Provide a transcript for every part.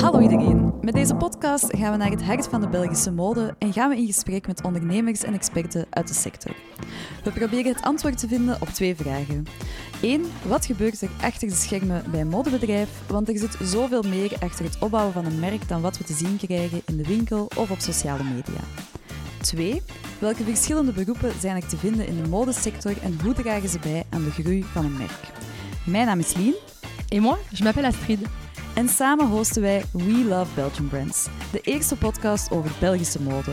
Hallo iedereen. Met deze podcast gaan we naar het hart van de Belgische mode en gaan we in gesprek met ondernemers en experten uit de sector. We proberen het antwoord te vinden op twee vragen. Eén, wat gebeurt er achter de schermen bij een modebedrijf? Want er zit zoveel meer achter het opbouwen van een merk dan wat we te zien krijgen in de winkel of op sociale media. 2. Welke verschillende beroepen zijn er te vinden in de modesector en hoe dragen ze bij aan de groei van een merk? Mijn naam is Lien. Et moi, je m'appelle Astrid. En samen hosten wij We Love Belgian Brands, de eerste podcast over Belgische mode.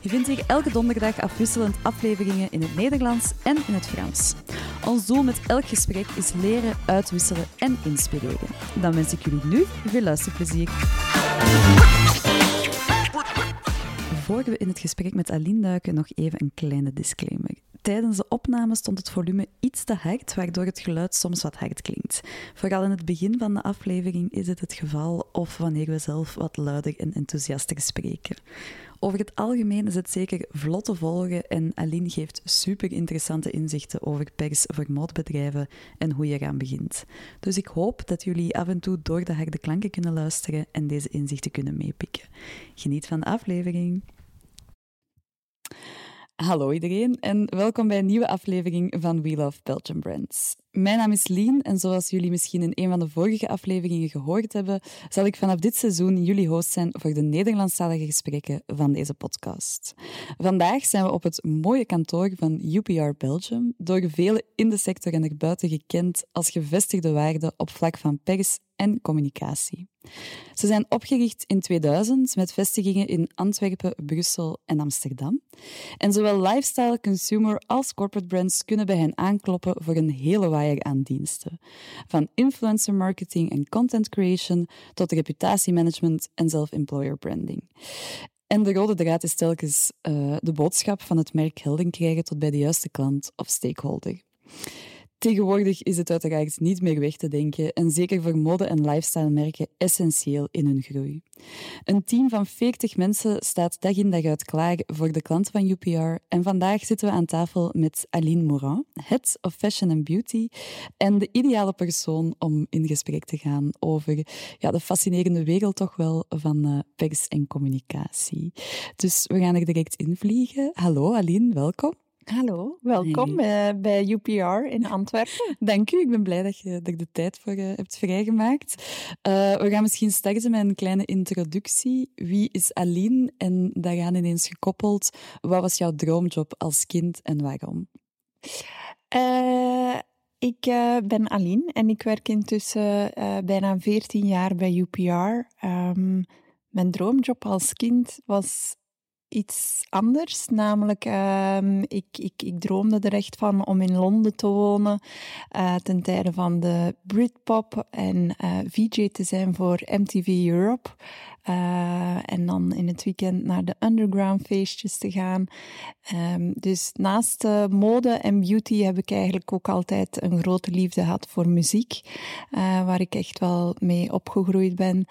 Je vindt hier elke donderdag afwisselend afleveringen in het Nederlands en in het Frans. Ons doel met elk gesprek is leren, uitwisselen en inspireren. Dan wens ik jullie nu veel luisterplezier. Voor we in het gesprek met Aline duiken, nog even een kleine disclaimer. Tijdens de opname stond het volume iets te hard, waardoor het geluid soms wat hard klinkt. Vooral in het begin van de aflevering is het het geval, of wanneer we zelf wat luider en enthousiaster spreken. Over het algemeen is het zeker vlot te volgen en Aline geeft super interessante inzichten over pers voor modebedrijven en hoe je eraan begint. Dus ik hoop dat jullie af en toe door de harde klanken kunnen luisteren en deze inzichten kunnen meepikken. Geniet van de aflevering. Hallo iedereen en welkom bij een nieuwe aflevering van We Love Belgian Brands. Mijn naam is Lien en zoals jullie misschien in een van de vorige afleveringen gehoord hebben, zal ik vanaf dit seizoen jullie host zijn voor de Nederlandstalige gesprekken van deze podcast. Vandaag zijn we op het mooie kantoor van UPR Belgium, door velen in de sector en erbuiten gekend als gevestigde waarde op vlak van pers en communicatie. Ze zijn opgericht in 2000 met vestigingen in Antwerpen, Brussel en Amsterdam. En zowel lifestyle, consumer als corporate brands kunnen bij hen aankloppen voor een hele waaier aan diensten. Van influencer marketing en content creation tot reputatiemanagement en self-employer branding. En de rode draad is telkens uh, de boodschap van het merk helden krijgen tot bij de juiste klant of stakeholder. Tegenwoordig is het uiteraard niet meer weg te denken en zeker voor mode- en lifestyle-merken essentieel in hun groei. Een team van 40 mensen staat dag in dag uit klaar voor de klanten van UPR en vandaag zitten we aan tafel met Aline Morin, Head of Fashion and Beauty en de ideale persoon om in gesprek te gaan over ja, de fascinerende wereld toch wel van uh, pers en communicatie. Dus we gaan er direct in vliegen. Hallo Aline, welkom. Hallo, welkom hey. uh, bij UPR in Antwerpen. Dank u, ik ben blij dat je er de tijd voor uh, hebt vrijgemaakt. Uh, we gaan misschien starten met een kleine introductie. Wie is Aline? En daaraan ineens gekoppeld, wat was jouw droomjob als kind en waarom? ik ben Aline en ik werk intussen bijna 14 jaar bij UPR. Um, mijn droomjob als kind was iets anders. Namelijk, uh, ik, ik, ik droomde er echt van om in Londen te wonen uh, ten tijde van de Britpop en uh, eh, VJ te zijn voor MTV Europe. Uh, en dan in het weekend naar de underground feestjes te gaan. Um, dus naast mode en beauty heb ik eigenlijk ook altijd een grote liefde gehad voor muziek, waar ik echt wel mee opgegroeid ben.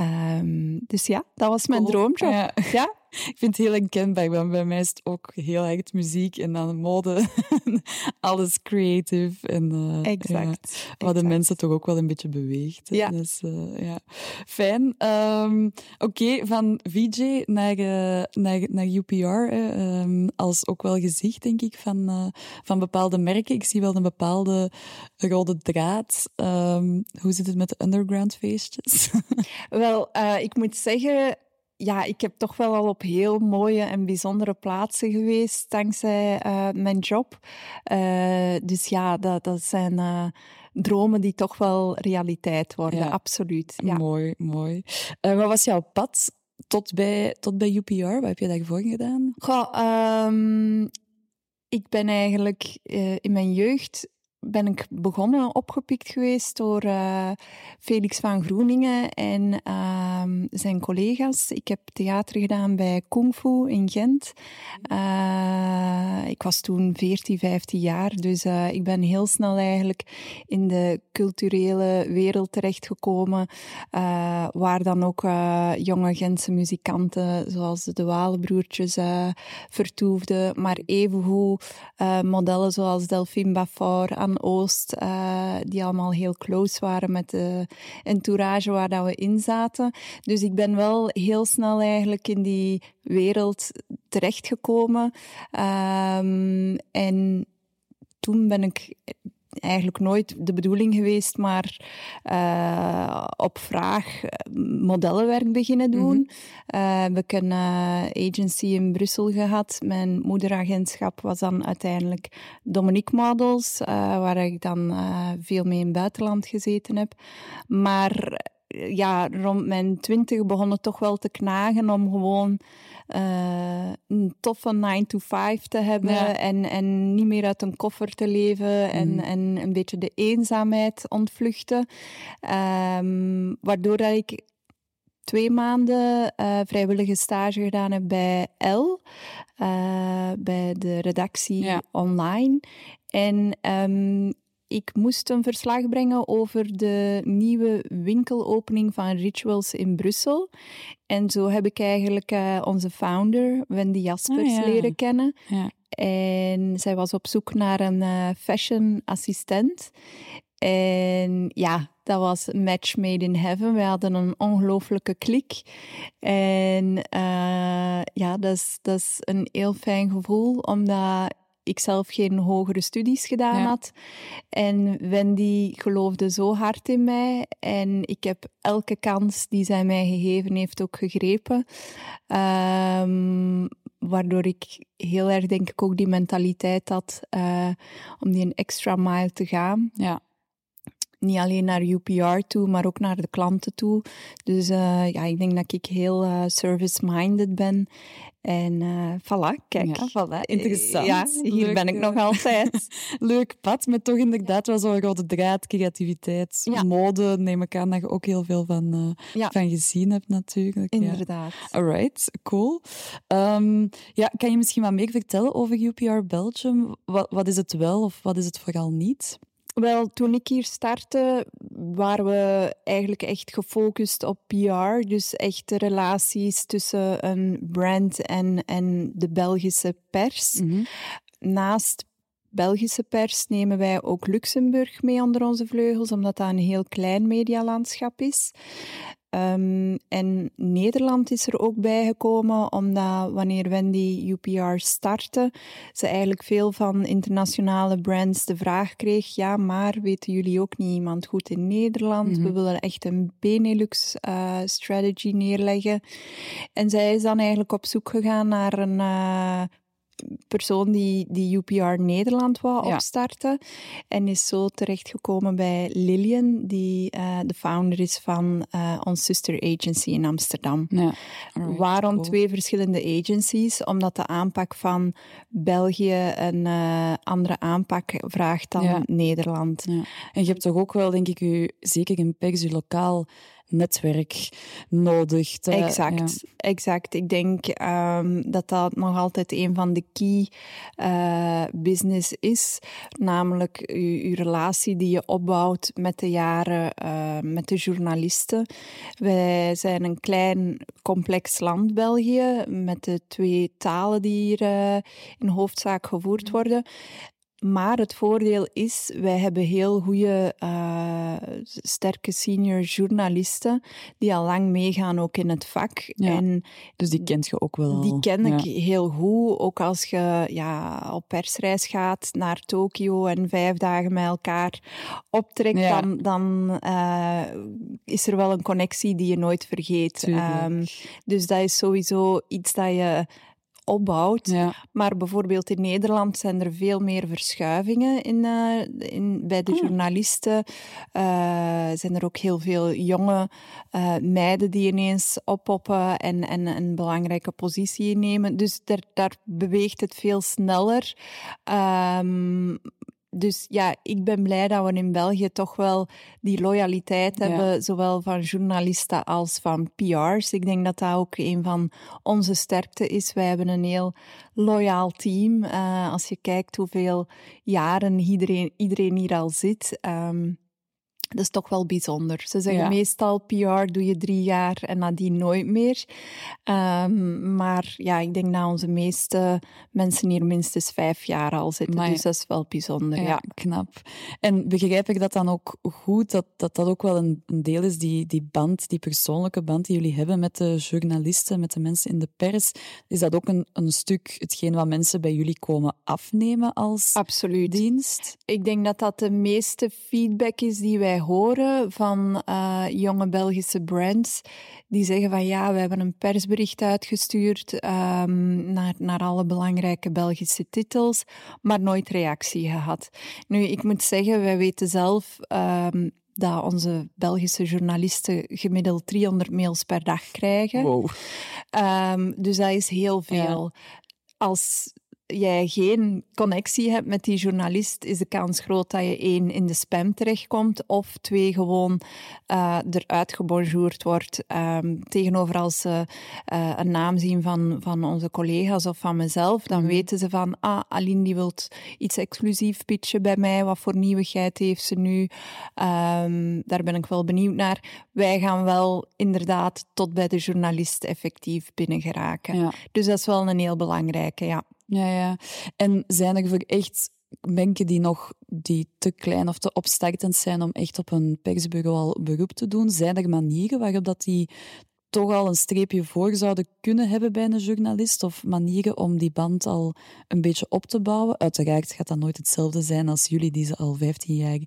Um, dus ja, dat was mijn droomjob. Ja. Ik vind het heel herkenbaar, want bij mij is het ook heel erg muziek en dan mode. Alles creative. En, uh, exact. Ja, wat de mensen toch ook wel een beetje beweegt. Ja. Dus, uh, ja. Fijn. Um, Oké, okay, van VJ naar, uh, naar, naar UPR, um, als ook wel gezicht, denk ik, van, van bepaalde merken. Ik zie wel een bepaalde rode draad. Um, hoe zit het met de underground feestjes? wel, ik moet zeggen ja, ik heb toch wel al op heel mooie en bijzondere plaatsen geweest dankzij uh, mijn job. Uh, dus ja, dat, dat zijn uh, dromen die toch wel realiteit worden, ja. absoluut. Ja. Mooi, mooi. wat was jouw pad tot bij, tot bij UPR? Wat heb je daarvoor gedaan? Goh, um, ik ben eigenlijk in mijn jeugd ben ik begonnen, opgepikt geweest door uh, Felix van Groeningen en uh, zijn collega's. Ik heb theater gedaan bij Kung Fu in Gent. Uh, ik was toen 14, 15 jaar, dus eh, ik ben heel snel eigenlijk in de culturele wereld terechtgekomen, waar dan ook jonge Gentse muzikanten zoals de Walenbroertjes vertoefden, maar evengoed modellen zoals Delphine Baffort, Oost, eh, die allemaal heel close waren met de entourage waar dat we in zaten. Dus ik ben wel heel snel eigenlijk in die wereld terechtgekomen. Um, en toen ben ik eigenlijk nooit de bedoeling geweest, maar uh, op vraag modellenwerk beginnen doen. Mm -hmm. uh, heb ik een agency in Brussel gehad. Mijn moederagentschap was dan uiteindelijk Dominique Models, waar ik dan veel mee in het buitenland gezeten heb. Maar ja, rond mijn twintig begon het toch wel te knagen om gewoon uh, een toffe 9 to 5 te hebben en, en niet meer uit een koffer te leven en, mm. en een beetje de eenzaamheid ontvluchten. Um, waardoor dat ik twee maanden uh, vrijwillige stage gedaan heb bij L, uh, bij de redactie ja. online. En um, ik moest een verslag brengen over de nieuwe winkelopening van Rituals in Brussel. En zo heb ik eigenlijk uh, onze founder, Wendy Jaspers, ah, ja. leren kennen. Ja. En zij was op zoek naar een uh, fashion assistent. En ja, dat was match made in heaven. We hadden een ongelooflijke klik. En uh, ja, dat is, dat is een heel fijn gevoel, omdat ik zelf geen hogere studies gedaan had. En Wendy geloofde zo hard in mij. En ik heb elke kans die zij mij gegeven heeft ook gegrepen. Um, waardoor ik heel erg, denk ik, ook die mentaliteit had uh, om die een extra mile te gaan. Ja niet alleen naar UPR toe, maar ook naar de klanten toe. Dus uh, ja, ik denk dat ik heel uh, service-minded ben. En uh, voilà, kijk. Ja, voilà. Interessant. Ja, hier Leuk, ben ik nog altijd. Leuk pad, met toch inderdaad wel zo'n rode draad, creativiteit, ja. mode, neem ik aan dat je ook heel veel van, ja. van gezien hebt natuurlijk. Inderdaad. Alright, cool. Um, ja, kan je misschien wat meer vertellen over UPR Belgium? Wat, wat is het wel of wat is het vooral niet? Wel, toen ik hier startte, waren we eigenlijk echt gefocust op PR. Dus echt de relaties tussen een brand en, en de Belgische pers. Mm -hmm. Naast Belgische pers nemen wij ook Luxemburg mee onder onze vleugels, omdat dat een heel klein medialandschap is. Um, en Nederland is er ook bijgekomen, omdat wanneer Wendy UPR startte, ze eigenlijk veel van internationale brands de vraag kreeg: ja, maar weten jullie ook niet iemand goed in Nederland? Mm -hmm. We willen echt een Benelux-strategy uh, neerleggen. En zij is dan eigenlijk op zoek gegaan naar een uh, persoon die, die UPR Nederland wou ja. opstarten. En is zo terechtgekomen bij Lillian, die uh, de founder is van uh, ons sister agency in Amsterdam. Ja. Right, Waarom cool. twee verschillende agencies? Omdat de aanpak van België een uh, andere aanpak vraagt dan ja. Nederland. En je hebt toch ook wel, denk ik, u, zeker in PEX, lokaal netwerk nodig. Te, exact, ja. exact. Ik denk um, dat dat nog altijd een van de key uh, business is. Namelijk uw relatie die je opbouwt met de jaren uh, met de journalisten. Wij zijn een klein complex land, België, met de twee talen die hier uh, in hoofdzaak gevoerd worden. Maar het voordeel is, wij hebben heel goede, uh, sterke senior journalisten die al lang meegaan ook in het vak. Ja, en dus die kent je ook wel? Die ken ik heel goed. Ook als je ja, op persreis gaat naar Tokio en vijf dagen met elkaar optrekt, ja. dan, dan uh, is er wel een connectie die je nooit vergeet. Um, dus dat is sowieso iets dat je opbouwt. Ja. Maar bijvoorbeeld in Nederland zijn er veel meer verschuivingen in, uh, in, bij de oh. journalisten. Uh, zijn er ook heel veel jonge uh, meiden die ineens oppoppen en, en een belangrijke positie innemen. Dus daar, daar beweegt het veel sneller. Um, dus ja, ik ben blij dat we in België toch wel die loyaliteit ja. hebben, zowel van journalisten als van PR's. Ik denk dat dat ook een van onze sterkte is. Wij hebben een heel loyaal team. Uh, als je kijkt hoeveel jaren iedereen, iedereen hier al zit. Um, Dat is toch wel bijzonder. Ze zeggen meestal PR doe je drie jaar en nadien nooit meer. Ehm, maar ja, ik denk dat onze meeste mensen hier minstens vijf jaar al zitten. Dus dat is wel bijzonder. Ja, knap. En begrijp ik dat dan ook goed, dat dat, dat ook wel een, een, deel is, die, die band, die persoonlijke band die jullie hebben met de journalisten, met de mensen in de pers. Is dat ook een, een stuk hetgeen wat mensen bij jullie komen afnemen als Absoluut. dienst? Ik denk dat dat de meeste feedback is die wij horen van uh, jonge Belgische brands. Die zeggen van ja, we hebben een persbericht uitgestuurd um, naar, naar alle belangrijke Belgische titels, maar nooit reactie gehad. Nu, ik moet zeggen, wij weten zelf um, dat onze Belgische journalisten gemiddeld 300 mails per dag krijgen. Wow. Um, dus dat is heel veel. Ja. Als jij geen connectie hebt met die journalist, is de kans groot dat je één in de spam terechtkomt of twee gewoon uh, eruit gebonjourd wordt. Um, tegenover als ze uh, een naam zien van, van onze collega's of van mezelf, dan mm. weten ze van, ah, Aline die wil iets exclusief pitchen bij mij, wat voor nieuwigheid heeft ze nu? Um, daar ben ik wel benieuwd naar. Wij gaan wel inderdaad tot bij de journalist effectief binnen geraken. Ja. Dus dat is wel een heel belangrijke, ja. Ja, ja. En zijn er voor echt banken die nog die te klein of te opstartend zijn om echt op een persbureau al beroep te doen? Zijn er manieren waarop dat die toch al een streepje voor zouden kunnen hebben bij een journalist of manieren om die band al een beetje op te bouwen. Uiteraard gaat dat nooit hetzelfde zijn als jullie die ze al 15 jaar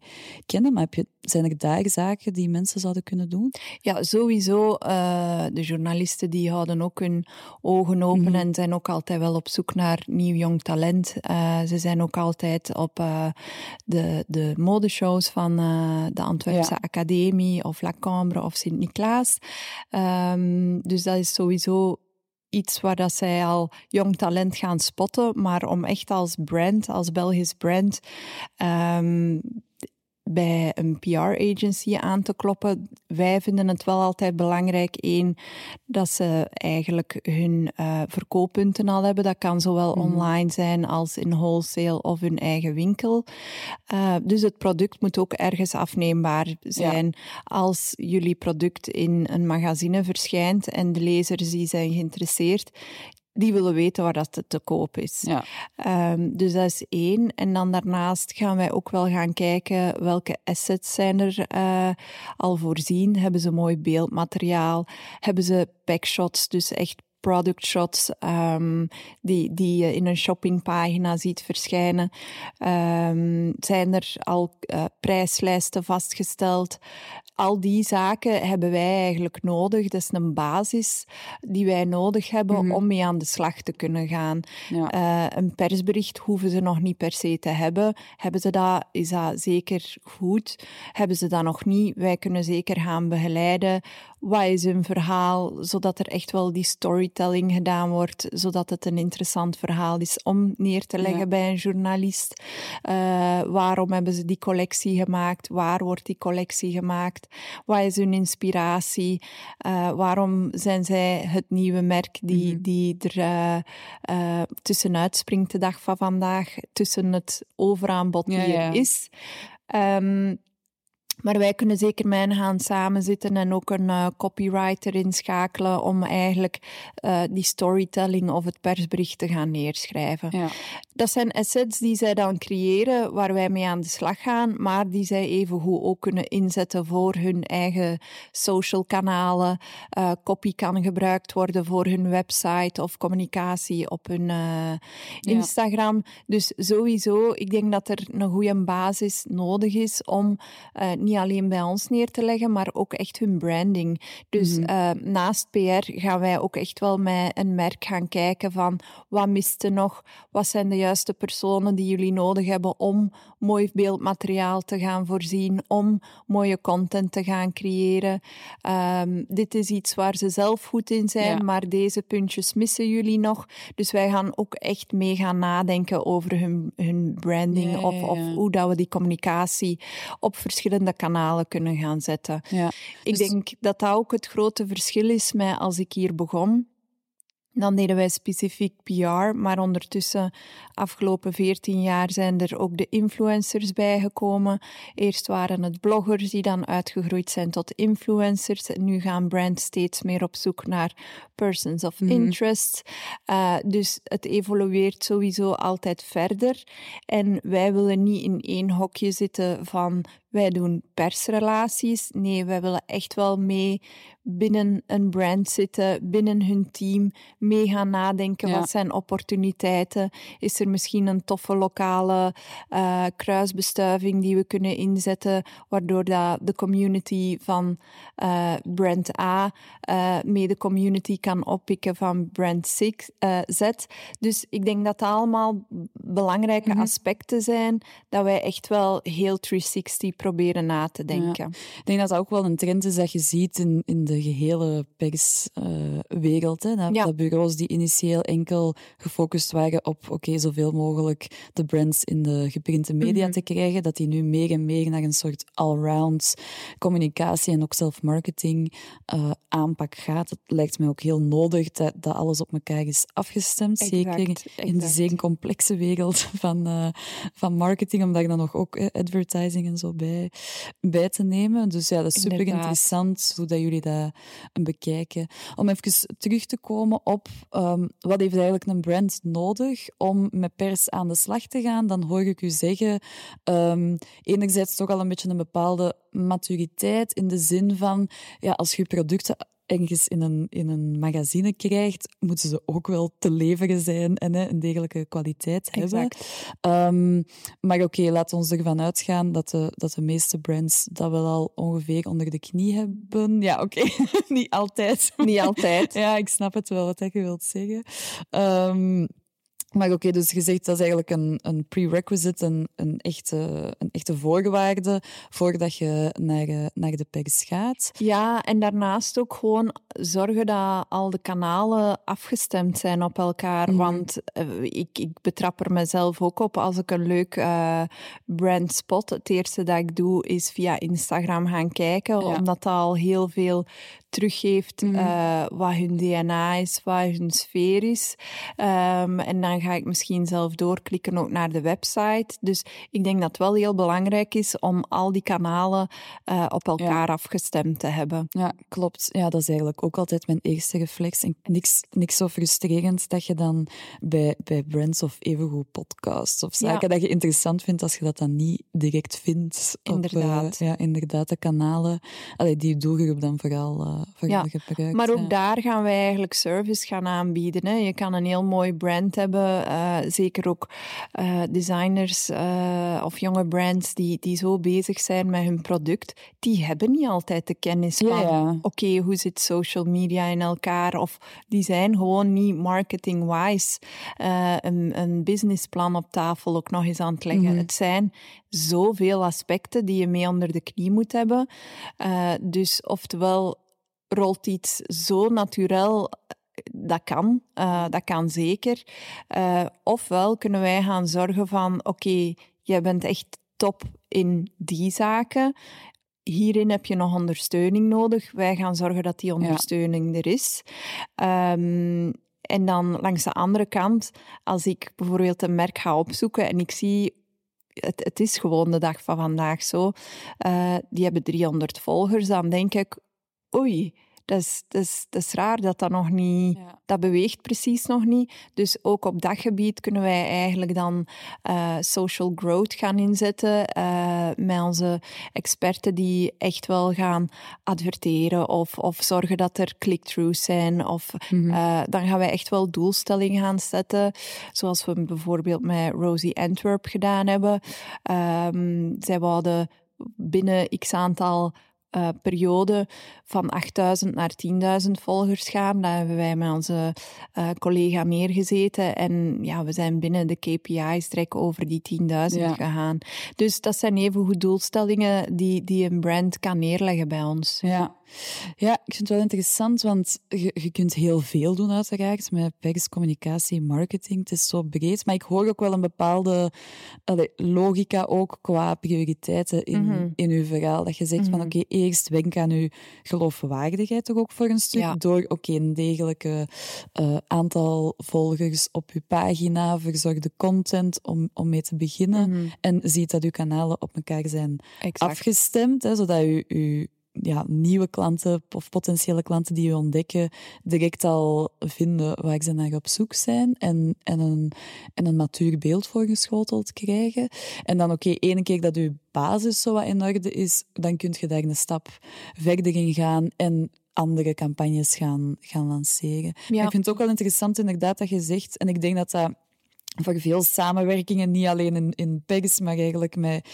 kennen, maar heb je, zijn er daar zaken die mensen zouden kunnen doen? Ja, sowieso. Uh, de journalisten die houden ook hun ogen open mm -hmm. en zijn ook altijd wel op zoek naar nieuw jong talent. Uh, ze zijn ook altijd op uh, de, de modeshows van de Antwerpse ja. Academie of La Cambre of Sint-Niklaas. Um, dus dat is sowieso iets waar dat zij al jong talent gaan spotten. Maar om echt als brand, als Belgisch brand, um, bij een PR-agency aan te kloppen. Wij vinden het wel altijd belangrijk, één, dat ze eigenlijk hun uh, verkooppunten al hebben. Dat kan zowel mm. online zijn als in wholesale of hun eigen winkel. Uh, dus het product moet ook ergens afneembaar zijn. Ja. Als jullie product in een magazine verschijnt en de lezers die zijn geïnteresseerd, die willen weten waar dat te koop is. Ja. Um, dus dat is één. En dan daarnaast gaan wij ook wel gaan kijken welke assets zijn er uh, al voorzien. Hebben ze mooi beeldmateriaal? Hebben ze packshots, dus echt product shots um, die, die je in een shoppingpagina ziet verschijnen. Um, zijn er al uh, prijslijsten vastgesteld? al die zaken hebben wij eigenlijk nodig. Dat is een basis die wij nodig hebben mm -hmm. om mee aan de slag te kunnen gaan. Ja. Uh, een persbericht hoeven ze nog niet per se te hebben. Hebben ze dat, is dat zeker goed. Hebben ze dat nog niet, wij kunnen zeker gaan begeleiden. Wat is hun verhaal, zodat er echt wel die storytelling gedaan wordt, zodat het een interessant verhaal is om neer te leggen ja. bij een journalist. Uh, waarom hebben ze die collectie gemaakt? Waar wordt die collectie gemaakt? Wat is hun inspiratie? Uh, waarom zijn zij het nieuwe merk die, mm -hmm. die er uh, tussenuit springt de dag van vandaag, tussen het overaanbod die ja, er is? Um, maar wij kunnen zeker met hen gaan samenzitten en ook een uh, copywriter inschakelen om eigenlijk uh, die storytelling of het persbericht te gaan neerschrijven. Ja. Dat zijn assets die zij dan creëren, waar wij mee aan de slag gaan, maar die zij evengoed ook kunnen inzetten voor hun eigen social kanalen. Uh, copy kan gebruikt worden voor hun website of communicatie op hun Instagram. Ja. Dus sowieso, ik denk dat er een goede basis nodig is om niet alleen bij ons neer te leggen, maar ook echt hun branding. Dus mm -hmm. uh, naast PR gaan wij ook echt wel met een merk gaan kijken van wat mist er nog, wat zijn de juiste personen die jullie nodig hebben om mooi beeldmateriaal te gaan voorzien, om mooie content te gaan creëren. Um, dit is iets waar ze zelf goed in zijn, ja. maar deze puntjes missen jullie nog. Dus wij gaan ook echt mee gaan nadenken over hun, hun branding ja, of, of hoe dat we die communicatie op verschillende kanalen kunnen gaan zetten. Ja. Ik dus... denk dat dat ook het grote verschil is met als ik hier begon Dan deden wij specifiek PR, maar ondertussen, afgelopen 14 jaar, zijn er ook de influencers bijgekomen. Eerst waren het bloggers die dan uitgegroeid zijn tot influencers. En nu gaan brands steeds meer op zoek naar persons of Mhm. interest. Uh, dus het evolueert sowieso altijd verder. En wij willen niet in één hokje zitten van wij doen persrelaties. Nee, wij willen echt wel mee binnen een brand zitten, binnen hun team, mee gaan nadenken. Ja. Wat zijn opportuniteiten? Is er misschien een toffe lokale uh, kruisbestuiving die we kunnen inzetten, waardoor dat de community van uh, brand A uh, mee de community kan oppikken van brand six, Z. Dus ik denk dat dat allemaal belangrijke Mhm. aspecten zijn, dat wij echt wel heel 360 proberen na te denken. Ik denk dat dat ook wel een trend is dat je ziet in, in de gehele perswereld. hè dat, Ja. dat bureaus die initieel enkel gefocust waren op oké, zoveel mogelijk de brands in de geprinte media Mhm. te krijgen, dat die nu meer en meer naar een soort all-round communicatie en ook zelfmarketing eh aanpak gaat. Het lijkt mij ook heel nodig dat, dat alles op elkaar is afgestemd. Zeker Exact, in de zeer complexe wereld van, eh, van marketing, om daar dan nog ook eh, advertising en zo bij, bij te nemen. Dus ja, dat is super Inderdaad. interessant hoe dat jullie dat bekijken. Om even terug te komen op ehm, wat heeft eigenlijk een brand nodig om met pers aan de slag te gaan, dan hoor ik u zeggen, ehm, enerzijds toch al een beetje een bepaalde maturiteit in de zin van, ja, als je producten ergens in een, in een magazine krijgt, moeten ze ook wel te leveren zijn en hè, een degelijke kwaliteit hebben. Um, maar oké, okay, laten we ervan uitgaan dat de, dat de meeste brands dat wel al ongeveer onder de knie hebben. Ja, oké, okay. niet altijd. Niet altijd. ja, ik snap het wel wat je wilt zeggen. Um, maar oké, okay, dus je zegt dat is eigenlijk een, een prerequisite, een, een, echte, een echte voorwaarde voordat je naar, naar de pers gaat. Ja, en daarnaast ook gewoon zorgen dat al de kanalen afgestemd zijn op elkaar. Mhm. Want uh, ik, ik betrap er mezelf ook op als ik een leuk uh, brand spot. Het eerste dat ik doe is via Instagram gaan kijken, Ja. omdat dat al heel veel teruggeeft Mhm. uh, wat hun DNA is, wat hun sfeer is. Um, en dan ga ik misschien zelf doorklikken ook naar de website. Dus ik denk dat het wel heel belangrijk is om al die kanalen uh, op elkaar Ja. afgestemd te hebben. Ja, klopt. Ja, dat is eigenlijk ook altijd mijn eerste reflex. En niks, niks zo frustrerend dat je dan bij, bij brands of evengoed podcasts of zaken Ja. dat je interessant vindt als je dat dan niet direct vindt. Inderdaad. Op, uh, ja, inderdaad, de kanalen. Allee, die doelgroep dan vooral, uh, vooral Ja, gebruikt. Maar ook daar gaan wij eigenlijk service gaan aanbieden. Hè. Je kan een heel mooi brand hebben, uh, zeker ook uh, designers uh, of jonge brands die, die zo bezig zijn met hun product, die hebben niet altijd de kennis Ja, van, ja. oké, hoe zit social media in elkaar? Of die zijn gewoon niet marketing-wise een, een businessplan op tafel ook nog eens aan het leggen. Mhm. Het zijn zoveel aspecten die je mee onder de knie moet hebben. Dus oftewel rolt iets zo natuurlijk dat kan, uh, dat kan zeker. Uh, ofwel kunnen wij gaan zorgen van, oké, okay, jij bent echt top in die zaken. Hierin heb je nog ondersteuning nodig. Wij gaan zorgen dat die ondersteuning ja. er is. Um, en dan langs de andere kant, als ik bijvoorbeeld een merk ga opzoeken en ik zie het, het, is gewoon de dag van vandaag zo. Uh, die hebben 300 volgers. Dan denk ik, oei, dat is, dat, is, dat is raar dat dat nog niet... Ja. Dat beweegt precies nog niet. Dus ook op dat gebied kunnen wij eigenlijk dan uh, social growth gaan inzetten uh, met onze experten die echt wel gaan adverteren of, of zorgen dat er click-throughs zijn. Of Mhm. uh, dan gaan wij echt wel doelstellingen gaan zetten, zoals we bijvoorbeeld met Rosie Antwerp gedaan hebben. Um, zij wouden binnen x aantal uh, periode van 8000 naar 10.000 volgers gaan. Daar hebben wij met onze uh, collega neergezeten. En ja, we zijn binnen de KPI's direct over die 10.000 Ja. gegaan. Dus dat zijn even goed doelstellingen die, die een brand kan neerleggen bij ons. Ja, Ja, ik vind het wel interessant, want je, je kunt heel veel doen uiteraard met pers, communicatie, marketing. Het is zo breed, maar ik hoor ook wel een bepaalde allee, logica ook qua prioriteiten in, Mhm. in uw verhaal. Dat je zegt van Mhm. oké, eerst denk aan uw geloofwaardigheid toch ook voor een stuk, Ja. door oké, een degelijke eh, aantal volgers op uw pagina, verzorg de content om, om mee te beginnen Mhm. en ziet dat uw kanalen op elkaar zijn Exact. afgestemd, hè, zodat u, u ja, nieuwe klanten of potentiële klanten die u ontdekken direct al vinden waar ze naar op zoek zijn en, en, een, en een matuur beeld voorgeschoteld krijgen. En dan oké, ene keer dat uw basis zo wat in orde is, dan kun je daar een stap verder in gaan en andere campagnes gaan, gaan lanceren. Ja. Ik vind het ook wel interessant inderdaad dat je zegt, en ik denk dat dat voor veel samenwerkingen, niet alleen in, in PEGS, maar eigenlijk met,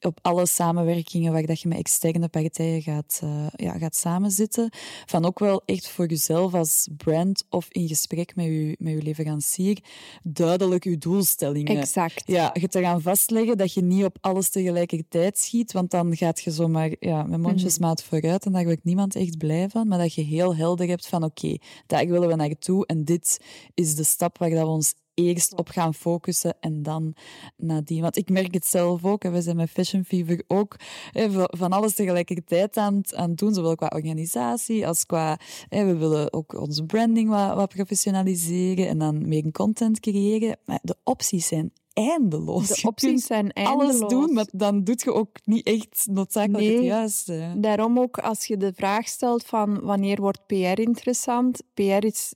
op alle samenwerkingen waar dat je met externe partijen gaat, eh, ja, gaat samenzitten, van ook wel echt voor jezelf als brand of in gesprek met je, met je leverancier duidelijk je doelstellingen Exact. ja, je te gaan vastleggen dat je niet op alles tegelijkertijd schiet, want dan gaat je zomaar ja, met mondjesmaat vooruit en daar wordt niemand echt blij van. Maar dat je heel helder hebt van oké, daar willen we naartoe en dit is de stap waar dat we ons eerst op gaan focussen en dan nadien. Want ik merk het zelf ook, en we zijn met Fashion Fever ook hè, van- alles tegelijkertijd aan, het- aan het doen, zowel qua organisatie als qua... Hè, we willen ook onze branding wat, wat professionaliseren en dan meer content creëren. Maar de opties zijn eindeloos. De opties zijn eindeloos. alles doen, maar dan doe je ook niet echt noodzakelijk het juiste. Daarom ook als je de vraag stelt van wanneer wordt PR interessant, PR is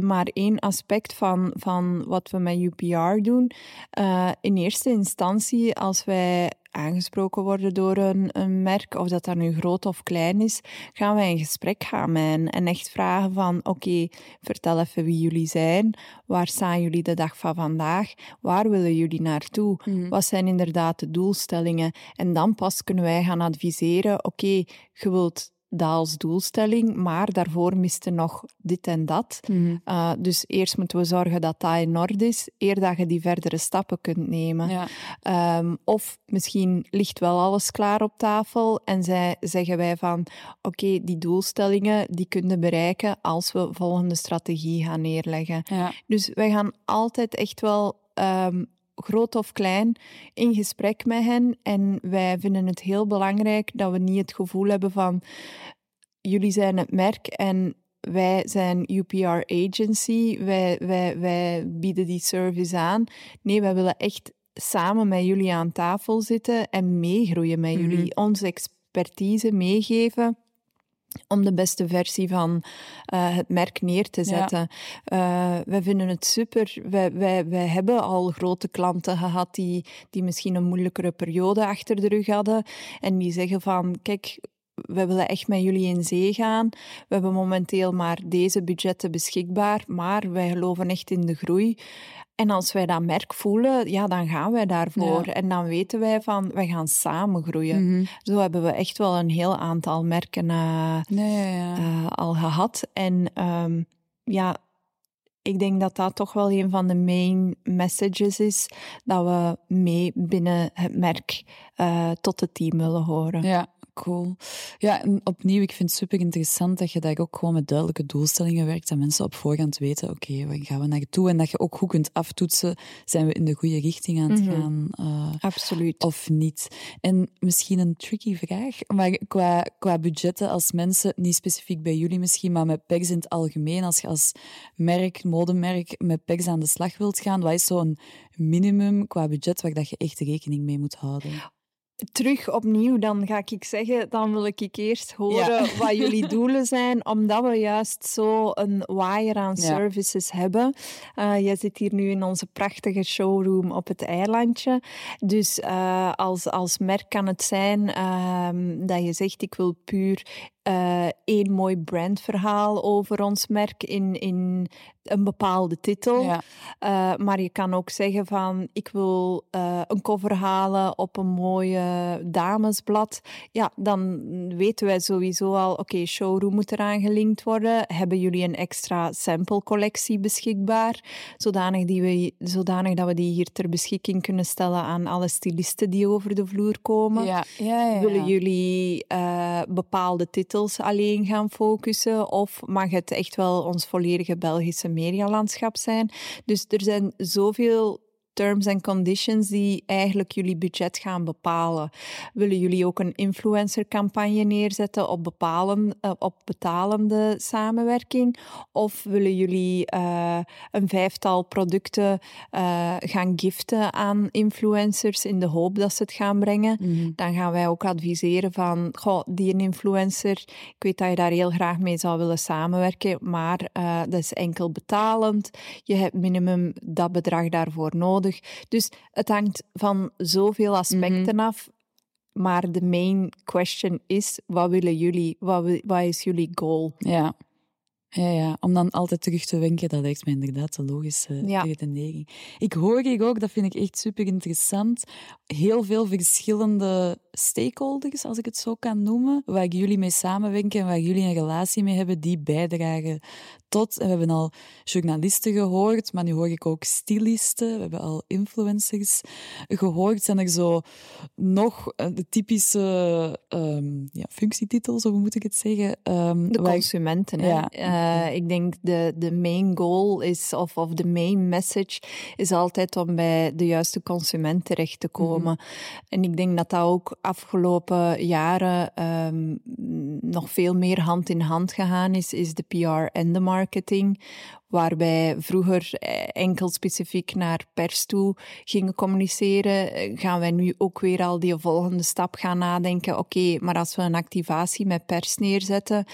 maar één aspect van, van wat we met UPR doen. Eh, in eerste instantie, als wij aangesproken worden door een, een merk, of dat dat nu groot of klein is, gaan wij in gesprek gaan met hen en echt vragen van oké, vertel even wie jullie zijn, waar staan jullie de dag van vandaag, waar willen jullie naartoe, wat zijn inderdaad de doelstellingen? En dan pas kunnen wij gaan adviseren, oké, je wilt dat als doelstelling, maar daarvoor miste nog dit en dat. Mhm. Uh, dus eerst moeten we zorgen dat dat in orde is, eer dat je die verdere stappen kunt nemen. Ja. Um, of misschien ligt wel alles klaar op tafel en zij, zeggen wij van oké, die doelstellingen die kunnen bereiken als we volgende strategie gaan neerleggen. Ja. Dus wij gaan altijd echt wel um, groot of klein, in gesprek met hen. En wij vinden het heel belangrijk dat we niet het gevoel hebben van jullie zijn het merk en wij zijn UPR agency, wij, wij, wij bieden die service aan. Nee, wij willen echt samen met jullie aan tafel zitten en meegroeien met jullie, mm -hmm. onze expertise meegeven om de beste versie van uh, het merk neer te zetten. Ja. Uh, wij vinden het super. Wij, wij, wij hebben al grote klanten gehad die, die misschien een moeilijkere periode achter de rug hadden en die zeggen van, kijk, we willen echt met jullie in zee gaan. We hebben momenteel maar deze budgetten beschikbaar, maar wij geloven echt in de groei. En als wij dat merk voelen, ja, dan gaan wij daarvoor. Ja. En dan weten wij van, wij gaan samen groeien. Mm -hmm. Zo hebben we echt wel een heel aantal merken uh, nee, ja, ja. Uh, al gehad. En um, ja, ik denk dat dat toch wel een van de main messages is, dat we mee binnen het merk uh, tot het team willen horen. Ja, cool. Ja, en opnieuw, ik vind het super interessant dat je daar ook gewoon met duidelijke doelstellingen werkt, dat mensen op voorhand weten, oké, okay, waar gaan we naartoe? En dat je ook goed kunt aftoetsen, zijn we in de goede richting aan het Mhm. gaan? Uh, Absoluut. Of niet? En misschien een tricky vraag, maar qua, qua budgetten als mensen, niet specifiek bij jullie misschien, maar met PEGS in het algemeen, als je als merk, modemerk, met PEGS aan de slag wilt gaan, wat is zo'n minimum qua budget waar dat je echt rekening mee moet houden? Terug opnieuw, dan ga ik zeggen, dan wil ik eerst horen ja. wat jullie doelen zijn, omdat we juist zo een waaier aan services hebben. Uh, jij zit hier nu in onze prachtige showroom op het eilandje. Dus uh, als, als merk kan het zijn uh, dat je zegt, ik wil puur uh, één mooi brandverhaal over ons merk in, in een bepaalde titel. Ja. Maar je kan ook zeggen van, ik wil een cover halen op een mooie damesblad. Ja, dan weten wij sowieso al, oké, okay, showroom moet eraan gelinkt worden. Hebben jullie een extra sample collectie beschikbaar? Zodanig, die we, zodanig dat we die hier ter beschikking kunnen stellen aan alle stylisten die over de vloer komen. Ja. Ja, ja, Willen jullie bepaalde titels titels alleen gaan focussen? Of mag het echt wel ons volledige Belgische medialandschap zijn? Dus er zijn zoveel terms and conditions die eigenlijk jullie budget gaan bepalen. Willen jullie ook een influencercampagne neerzetten op, bepalen, uh, op betalende samenwerking? Of willen jullie uh, een vijftal producten uh, gaan giften aan influencers in de hoop dat ze het gaan brengen? Mm -hmm. Dan gaan wij ook adviseren van, goh, die influencer, ik weet dat je daar heel graag mee zou willen samenwerken, maar dat is enkel betalend. Je hebt minimum dat bedrag daarvoor nodig. Dus het hangt van zoveel aspecten mm -hmm. af. Maar de main question is, wat willen jullie? Wat, wat is jullie goal? Ja. Ja, ja, om dan altijd terug te wenken, dat lijkt me inderdaad de logische ja. redenering. Ik hoor hier ook, dat vind ik echt super interessant, heel veel verschillende stakeholders, als ik het zo kan noemen, waar jullie mee samenwerken en waar jullie een relatie mee hebben, die bijdragen tot, we hebben al journalisten gehoord, maar nu hoor ik ook stylisten, we hebben al influencers gehoord. Zijn er zo nog de typische um, ja, functietitels, of hoe moet ik het zeggen? Um, de consumenten? Ja. Uh, ik denk de, de main goal is, of, of de main message, is altijd om bij de juiste consument terecht te komen. Mm -hmm. En ik denk dat dat ook afgelopen jaren um, nog veel meer hand in hand gegaan is, is de PR en de marketing. Waarbij vroeger enkel specifiek naar pers toe gingen communiceren, gaan wij nu ook weer al die volgende stap gaan nadenken. Oké, maar als we een activatie met pers neerzetten,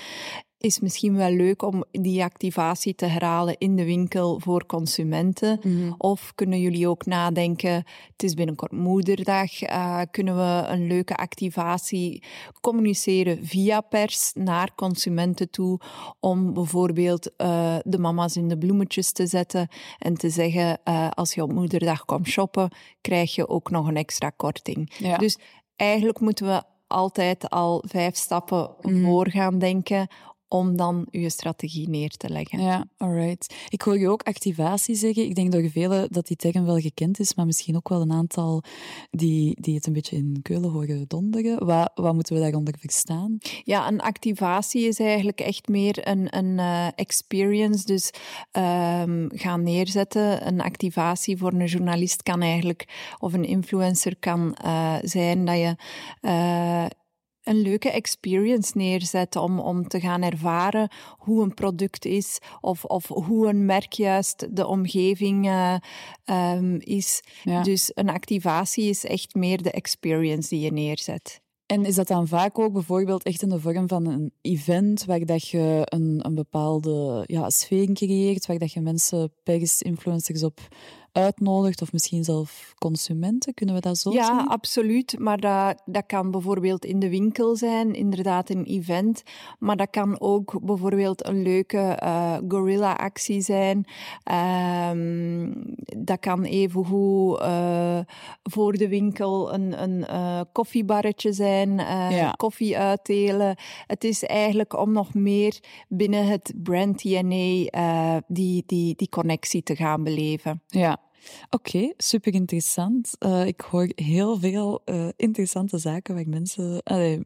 is misschien wel leuk om die activatie te herhalen in de winkel voor consumenten. Mm-hmm. Of kunnen jullie ook nadenken, het is binnenkort moederdag, uh, kunnen we een leuke activatie communiceren via pers naar consumenten toe, om bijvoorbeeld uh, de mama's in de bloemetjes te zetten en te zeggen, uh, als je op moederdag komt shoppen, krijg je ook nog een extra korting. Ja. Dus eigenlijk moeten we altijd al vijf stappen mm. voor gaan denken om dan je strategie neer te leggen. Ja, alright. Ik hoor je ook activatie zeggen. Ik denk door velen dat die term wel gekend is, maar misschien ook wel een aantal die, die het een beetje in Keulen horen donderen. Wat, wat moeten we daaronder verstaan? Ja, een activatie is eigenlijk echt meer een, een uh, experience. Dus um, gaan neerzetten. Een activatie voor een journalist kan eigenlijk, of een influencer kan uh, zijn dat je uh, een leuke experience neerzetten om, om te gaan ervaren hoe een product is of, of hoe een merk juist de omgeving uh, um, is. Ja. Dus een activatie is echt meer de experience die je neerzet. En is dat dan vaak ook bijvoorbeeld echt in de vorm van een event waar dat je een, een bepaalde ja, sfeer creëert, waar dat je mensen, pers, influencers op uitnodigt of misschien zelf consumenten? Kunnen we dat zo ja, zien? Ja, absoluut. Maar dat, dat kan bijvoorbeeld in de winkel zijn, inderdaad een event. Maar dat kan ook bijvoorbeeld een leuke uh, gorilla-actie zijn. Um, dat kan evengoed uh, voor de winkel een, een uh, koffiebarretje zijn, ja. koffie uitdelen. Het is eigenlijk om nog meer binnen het brand DNA die, die, die connectie te gaan beleven. Ja, Oké, okay, super interessant. Uh, ik hoor heel veel uh, interessante zaken waar mensen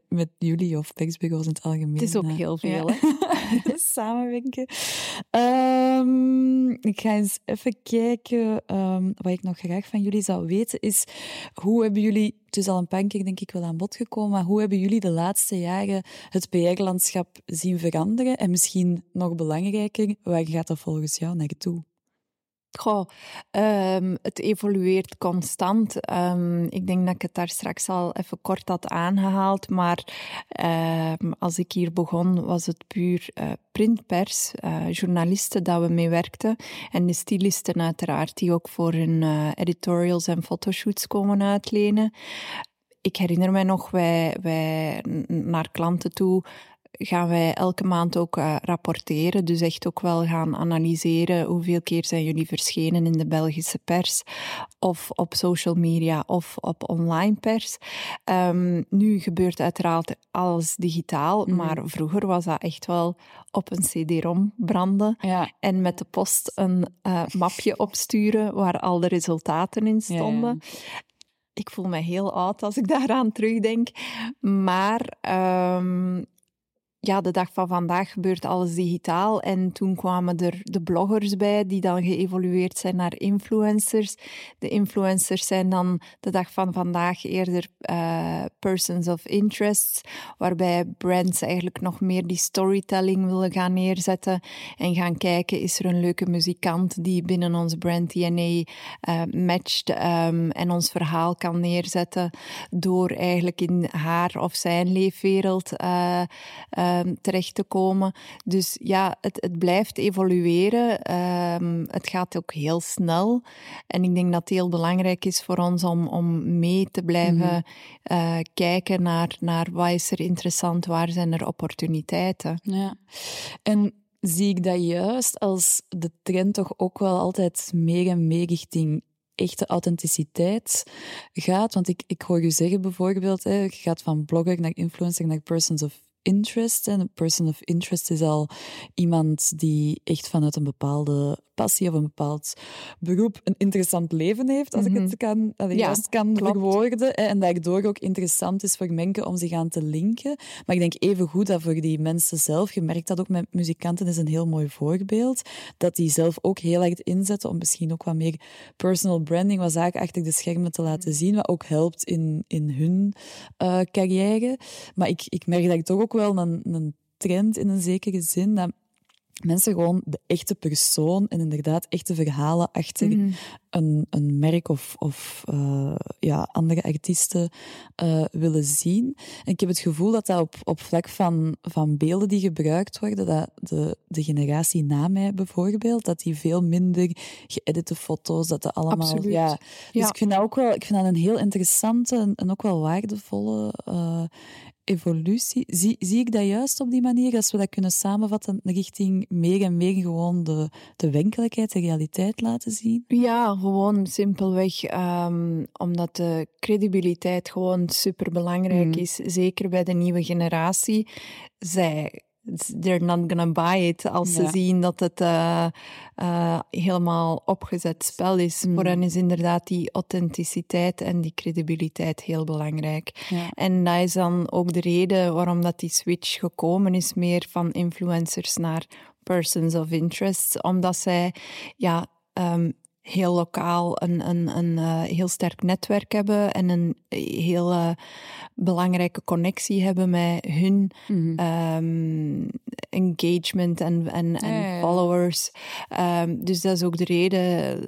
met jullie of persbureaus in het algemeen. Het is ook uh, heel veel, ja. hè? Samenwerken. Um, ik ga eens even kijken. Um, wat ik nog graag van jullie zou weten is hoe hebben jullie. Het is al een paar keer denk ik wel aan bod gekomen, maar hoe hebben jullie de laatste jaren het PR-landschap zien veranderen? En misschien nog belangrijker, waar gaat dat volgens jou naartoe? Goh, um, het evolueert constant. Um, ik denk dat ik het daar straks al even kort had aangehaald, maar um, als ik hier begon was het puur uh, printpers, uh, journalisten dat we mee werkten en de stylisten uiteraard die ook voor hun uh, editorials en fotoshoots komen uitlenen. Ik herinner mij nog, wij, wij naar klanten toe gaan wij elke maand ook uh, rapporteren. Dus echt ook wel gaan analyseren hoeveel keer zijn jullie verschenen in de Belgische pers of op social media of op online pers. Um, nu gebeurt uiteraard alles digitaal, mm. maar vroeger was dat echt wel op een cd-rom branden ja. en met de post een uh, mapje opsturen waar al de resultaten in stonden. Ja, ja. Ik voel me heel oud als ik daaraan terugdenk. Maar um, ja, de dag van vandaag gebeurt alles digitaal. En toen kwamen er de bloggers bij, die dan geëvolueerd zijn naar influencers. De influencers zijn dan de dag van vandaag eerder uh, persons of interest, waarbij brands eigenlijk nog meer die storytelling willen gaan neerzetten en gaan kijken, is er een leuke muzikant die binnen ons brand DNA uh, eh, matcht um, en ons verhaal kan neerzetten door eigenlijk in haar of zijn leefwereld uh, um, terecht te komen. Dus ja, het, het blijft evolueren. Um, het gaat ook heel snel. En ik denk dat het heel belangrijk is voor ons om, om mee te blijven mm uh, kijken naar, naar wat is er interessant, waar zijn er opportuniteiten. Ja, en zie ik dat juist als de trend toch ook wel altijd meer en meer richting echte authenticiteit gaat. Want ik, ik hoor je zeggen bijvoorbeeld, hè, je gaat van blogger naar influencer naar persons of interest. En een person of interest is al iemand die echt vanuit een bepaalde passie of een bepaald beroep een interessant leven heeft, als ik het mhm. kan, dat ja, juist kan klopt. verwoorden. En daardoor ook interessant is voor mensen om zich aan te linken. Maar ik denk even goed dat voor die mensen zelf, je merkt dat ook met muzikanten, is een heel mooi voorbeeld, dat die zelf ook heel erg inzetten om misschien ook wat meer personal branding, wat zaken achter de schermen te laten mhm. zien, wat ook helpt in, in hun uh, carrière. Maar ik, ik merk dat ik toch ook wel een, een trend in een zekere zin, dat mensen gewoon de echte persoon en inderdaad echte verhalen achter mhm. een, een merk of, of uh, ja, andere artiesten uh, willen zien. En ik heb het gevoel dat dat op, op vlak van, van beelden die gebruikt worden, dat de, de generatie na mij bijvoorbeeld, dat die veel minder geëdite foto's, dat dat allemaal... Absoluut. Ja, dus ik vind dat ook wel ik vind dat een heel interessante en, en ook wel waardevolle uh, evolutie. Zie, zie ik dat juist op die manier, als we dat kunnen samenvatten richting meer en meer gewoon de, de werkelijkheid, de realiteit laten zien? Ja, gewoon simpelweg um, omdat de credibiliteit gewoon superbelangrijk mm. is. Zeker bij de nieuwe generatie. Zij they're not gonna buy it als ze zien dat het uh, uh, helemaal opgezet spel is. Mm. Voor hen is inderdaad die authenticiteit en die credibiliteit heel belangrijk. Ja. En dat is dan ook de reden waarom dat die switch gekomen is, meer van influencers naar persons of interest, omdat zij ja, um, heel lokaal een, een, een uh, heel sterk netwerk hebben en een heel uh, belangrijke connectie hebben met hun mm um, engagement en, en, en ja, ja, followers. Um, dus dat is ook de reden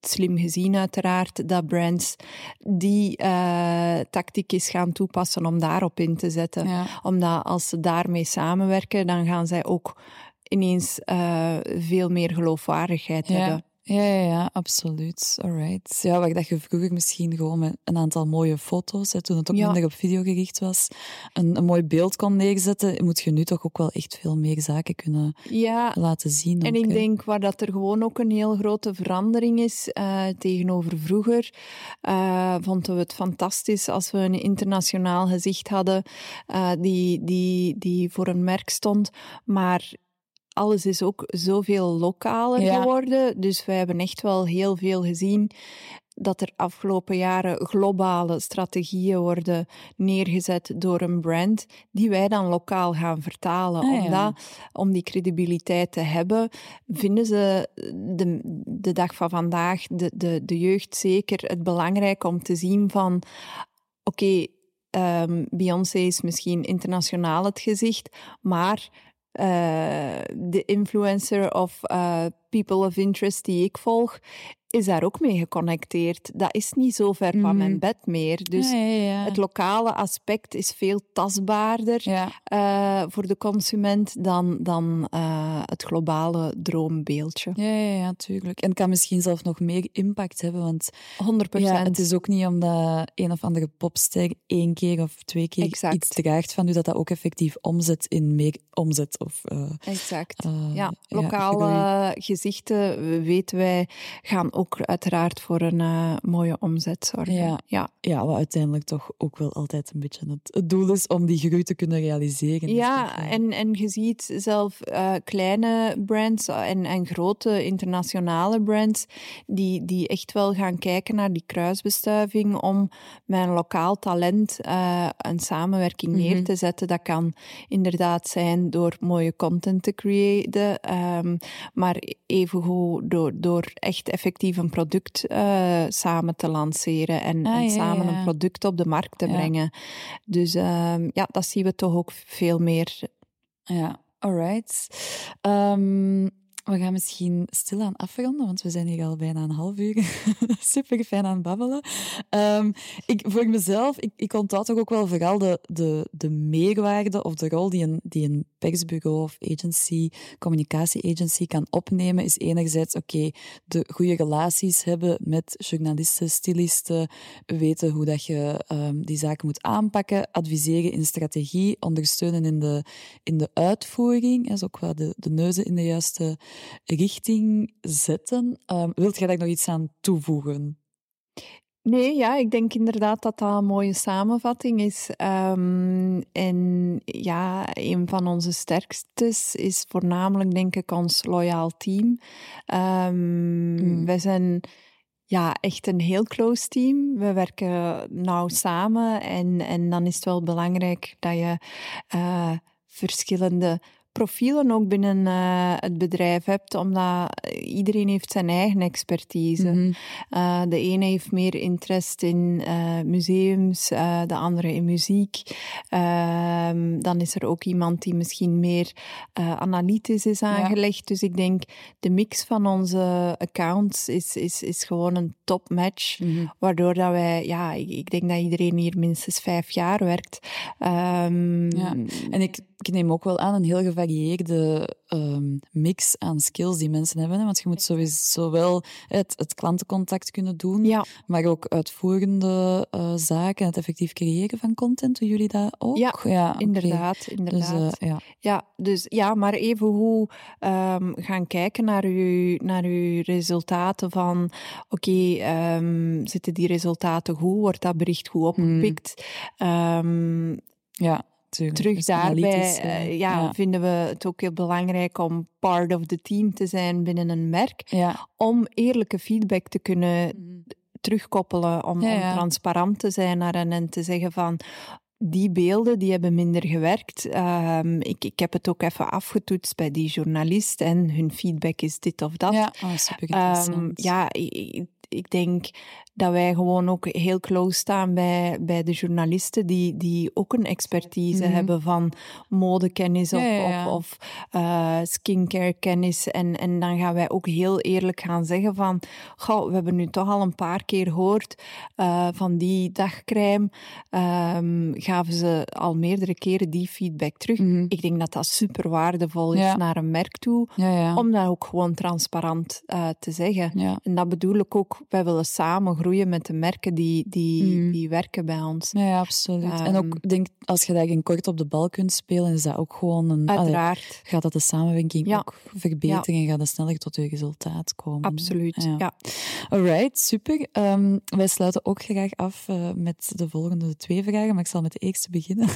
slim gezien uiteraard, dat brands die uh, tactiek is gaan toepassen om daarop in te zetten. Ja. Omdat als ze daarmee samenwerken, dan gaan zij ook ineens uh, veel meer geloofwaardigheid ja. hebben. Ja, ja, ja, absoluut. Alright. Ja, waar dat je vroeger misschien gewoon met een aantal mooie foto's, hè, toen het ook minder op video gericht was, een, een mooi beeld kon neerzetten, moet je nu toch ook wel echt veel meer zaken kunnen ja. laten zien. En ik denk waar dat er gewoon ook een heel grote verandering is uh, tegenover vroeger, uh, vonden we het fantastisch als we een internationaal gezicht hadden uh, die, die, die voor een merk stond, maar alles is ook zoveel lokaler geworden. Dus wij hebben echt wel heel veel gezien dat er afgelopen jaren globale strategieën worden neergezet door een brand, die wij dan lokaal gaan vertalen. Ah, Omdat, om die credibiliteit te hebben, vinden ze de, de dag van vandaag, de, de, de jeugd zeker, het belangrijk om te zien van oké, um, Beyoncé is misschien internationaal het gezicht, maar uh, de influencer of uh, people of interest die ik volg, is daar ook mee geconnecteerd. Dat is niet zo ver van mijn mhm. bed meer. Dus het lokale aspect is veel tastbaarder uh, voor de consument dan, dan uh, het globale droombeeldje. Ja, ja, ja, tuurlijk. En kan misschien zelfs nog meer impact hebben, want 100%. Ja, het is ook niet omdat een of andere popster één keer of twee keer exact. iets draagt van u, dat dat ook effectief omzet in meer omzet. Of, uh, exact. ja, lokaal gezien gezichten, weten wij, gaan ook uiteraard voor een uh, mooie omzet zorgen. Ja. Ja. ja, wat uiteindelijk toch ook wel altijd een beetje het, het doel is om die groei te kunnen realiseren. Ja, en, en je ziet zelf uh, kleine brands en, en grote internationale brands die, die echt wel gaan kijken naar die kruisbestuiving om met een lokaal talent uh, een samenwerking neer mm -hmm. te zetten. Dat kan inderdaad zijn door mooie content te creëren, um, maar evengoed door, door echt effectief een product uh, samen te lanceren en, Ah, en ja, samen ja. een product op de markt te Ja. brengen. Dus um, ja, dat zien we toch ook veel meer. Ja, alright. Ehm, we gaan misschien stilaan afronden, want we zijn hier al bijna een half uur super fijn aan het babbelen. Ehm, ik, voor mezelf, ik, ik onthoud toch ook wel vooral de, de, de meerwaarde of de rol die een, die een persbureau of agency, communicatie-agency kan opnemen, is enerzijds, oké, de goede relaties hebben met journalisten, stylisten, weten hoe dat je ehm, die zaken moet aanpakken, adviseren in strategie, ondersteunen in de, in de uitvoering, dus ook wel de, de neuzen in de juiste richting zetten. Um, wilt jij daar nog iets aan toevoegen? Nee, ja, ik denk inderdaad dat dat een mooie samenvatting is. Um, en ja, een van onze sterkstes is voornamelijk, denk ik, ons loyaal team. Um, mm. Wij zijn ja, echt een heel close team. We werken nauw samen en, en dan is het wel belangrijk dat je uh, verschillende profielen ook binnen uh, het bedrijf hebt, omdat iedereen heeft zijn eigen expertise. Mhm. Uh, de ene heeft meer interesse in uh, museums, de andere in muziek. Ehm, dan is er ook iemand die misschien meer analytisch is aangelegd. Ja. Dus ik denk, de mix van onze accounts is, is, is gewoon een topmatch, mm -hmm. waardoor dat wij, ja, ik, ik, denk dat iedereen hier minstens vijf jaar werkt. Um, ja. En ik, ik neem ook wel aan een heel gevarieerde um, mix aan skills die mensen hebben. Hè? Want je moet sowieso zowel het, het klantencontact kunnen doen, ja. maar ook uitvoerende uh, zaken, het effectief creëren van content. Doen jullie dat ook? Ja, ja inderdaad. Okay. inderdaad. Dus, uh, ja. Ja, dus, ja, maar even hoe um, gaan kijken naar uw, naar uw resultaten van oké, okay, um, zitten die resultaten goed? Wordt dat bericht goed opgepikt? Hmm. ja. Terug daarbij uh, ja, ja, vinden we het ook heel belangrijk om part of the team te zijn binnen een merk. Ja. Om eerlijke feedback te kunnen mm. terugkoppelen, om, ja, om, transparant te zijn naar hen en te zeggen van die beelden die hebben minder gewerkt. Um, ik, ik heb het ook even afgetoetst bij die journalist en hun feedback is dit of dat. Ja, oh, super um, ja ik, ik denk dat wij gewoon ook heel close staan bij, bij de journalisten die, die ook een expertise mm -hmm. hebben van modekennis of, ja, ja, ja. of, of uh, skincare kennis. En, en dan gaan wij ook heel eerlijk gaan zeggen van, goh, we hebben nu toch al een paar keer gehoord uh, van die dagcrème, um, gaven ze al meerdere keren die feedback terug. Mm -hmm. Ik denk dat dat super waardevol is ja. naar een merk toe, om dat ook gewoon transparant uh, te zeggen. En dat bedoel ik ook, wij willen samen groeien met de merken die, die, mm. die werken bij ons. Ja, absoluut. Um, en ook, denk, als je daarin kort op de bal kunt spelen, is dat ook gewoon een... Uiteraard. Allee, gaat dat de samenwerking ja. ook verbeteren ja. en gaat dat sneller tot je resultaat komen. Absoluut, ja. ja. Alright, super. Um, wij sluiten ook graag af uh, met de volgende twee vragen, maar ik zal met de eerste beginnen.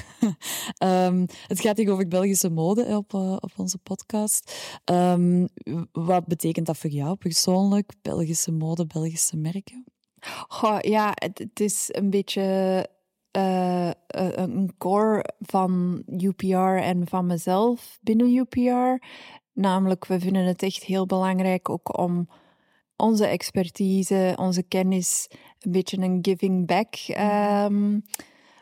um, het gaat hier over Belgische mode op, uh, op onze podcast. wat betekent dat voor jou persoonlijk, Belgische mode, Belgische merken? Goh, ja, het, het, is een beetje uh, een core van UPR en van mezelf binnen UPR. Namelijk, we vinden het echt heel belangrijk ook om onze expertise, onze kennis, een beetje een giving back um,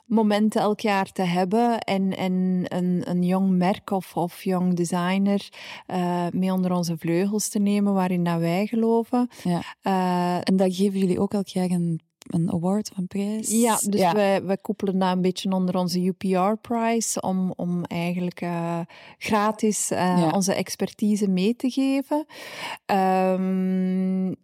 moment elk jaar te hebben en, en een, een jong merk of, of jong designer uh, mee onder onze vleugels te nemen waarin dat wij geloven. Ja. Uh, en dat geven jullie ook elk jaar een, een award, een prijs? Ja, dus ja. Wij, wij koppelen dat een beetje onder onze UPR-prijs om, om eigenlijk uh, gratis ja. onze expertise mee te geven. Um,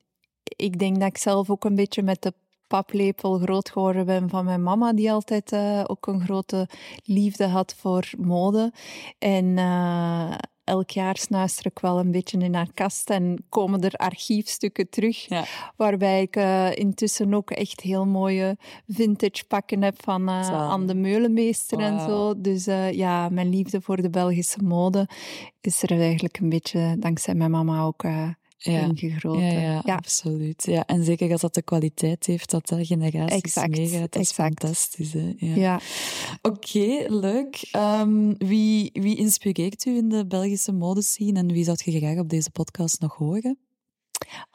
ik denk dat ik zelf ook een beetje met de paplepel groot geworden ben van mijn mama, die altijd uh, ook een grote liefde had voor mode. En uh, elk jaar snuister ik wel een beetje in haar kast en komen er archiefstukken terug. Ja. Waarbij ik uh, intussen ook echt heel mooie vintage pakken heb van uh, Anne de Meulenmeester wow. en zo. Dus uh, ja, mijn liefde voor de Belgische mode is er eigenlijk een beetje dankzij mijn mama ook ja. Ja, ja, ja, absoluut. Ja, en zeker als dat de kwaliteit heeft dat dat generaties exact, meegaat. Dat is fantastisch. Hè? Ja. ja. Oké, okay, leuk. Um, wie, wie inspireert u in de Belgische modescene en wie zou je graag op deze podcast nog horen?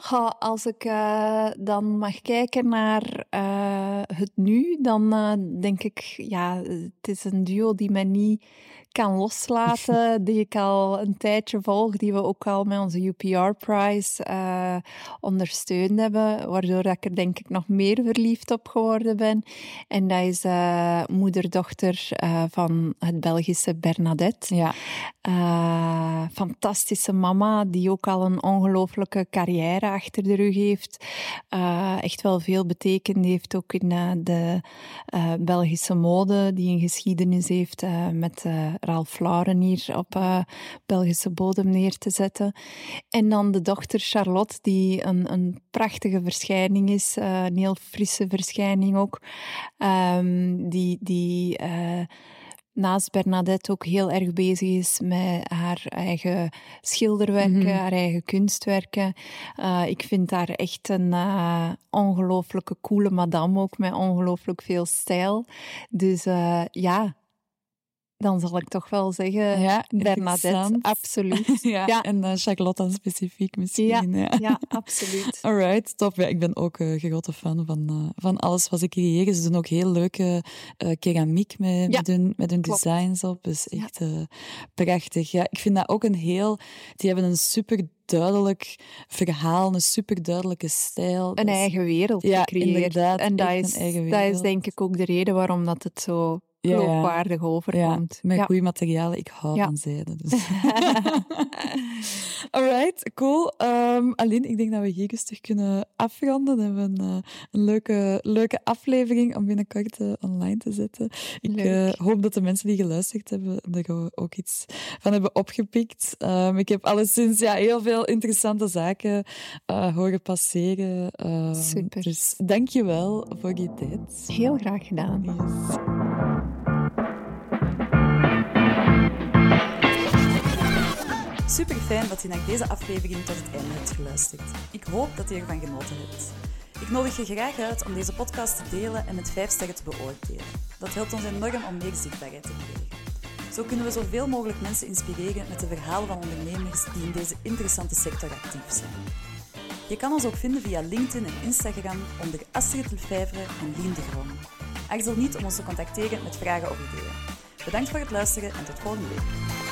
Ja, als ik uh, dan mag kijken naar uh, het nu, dan uh, denk ik, ja, het is een duo die mij niet kan loslaten, die ik al een tijdje volg, die we ook al met onze UPR-prize uh, ondersteund hebben, waardoor ik er denk ik nog meer verliefd op geworden ben. En dat is uh, moeder-dochter uh, van het Belgische Bernadette. Ja. fantastische mama, die ook al een ongelooflijke carrière achter de rug heeft. echt wel veel betekend heeft ook in de Belgische mode, die een geschiedenis heeft met Ralph Lauren hier op uh, Belgische bodem neer te zetten. En dan de dochter Charlotte, die een, een prachtige verschijning is, uh, een heel frisse verschijning ook, um, die... die uh, naast Bernadette ook heel erg bezig is met haar eigen schilderwerken, mm -hmm. haar eigen kunstwerken. Uh, ik vind haar echt een uh, ongelooflijke coole madame, ook met ongelooflijk veel stijl. Dus uh, ja, dan zal ik toch wel zeggen ja, Bernadette, absoluut. ja, ja, En dan Charlotte dan specifiek misschien. Ja, ja. ja absoluut. Alright, top. Ja, ik ben ook een uh, grote fan van, uh, van alles wat ze creëren. Ze doen ook heel leuke uh, keramiek met, met hun, met hun designs op. Dus echt prachtig. Ja, ik vind dat ook een heel... Die hebben een super duidelijk verhaal, een super duidelijke stijl. Een dus, eigen wereld ja, gecreëerd. Inderdaad, en dat is, dat is denk ik ook de reden waarom dat het zo geloofwaardig overkomt. Met goede materialen. Ik hou van zijde. Dus. Alright, cool. Um, Aline, ik denk dat we hier rustig kunnen afronden. We hebben een, uh, een leuke, leuke aflevering om binnenkort uh, online te zetten. Ik uh, hoop dat de mensen die geluisterd hebben er ook iets van hebben opgepikt. Um, ik heb alleszins ja, heel veel interessante zaken horen passeren. Um, Super. Dus dank je wel voor je tijd. Heel graag gedaan. Yes. Super fijn dat je naar deze aflevering tot het einde hebt geluisterd. Ik hoop dat je ervan genoten hebt. Ik nodig je graag uit om deze podcast te delen en met 5 sterren te beoordelen. Dat helpt ons enorm om meer zichtbaarheid te krijgen. Zo kunnen we zoveel mogelijk mensen inspireren met de verhalen van ondernemers die in deze interessante sector actief zijn. Je kan ons ook vinden via LinkedIn en Instagram onder Astrid Lefevre en Lien de Groen. Aarzel niet om ons te contacteren met vragen of ideeën. Bedankt voor het luisteren en tot volgende week.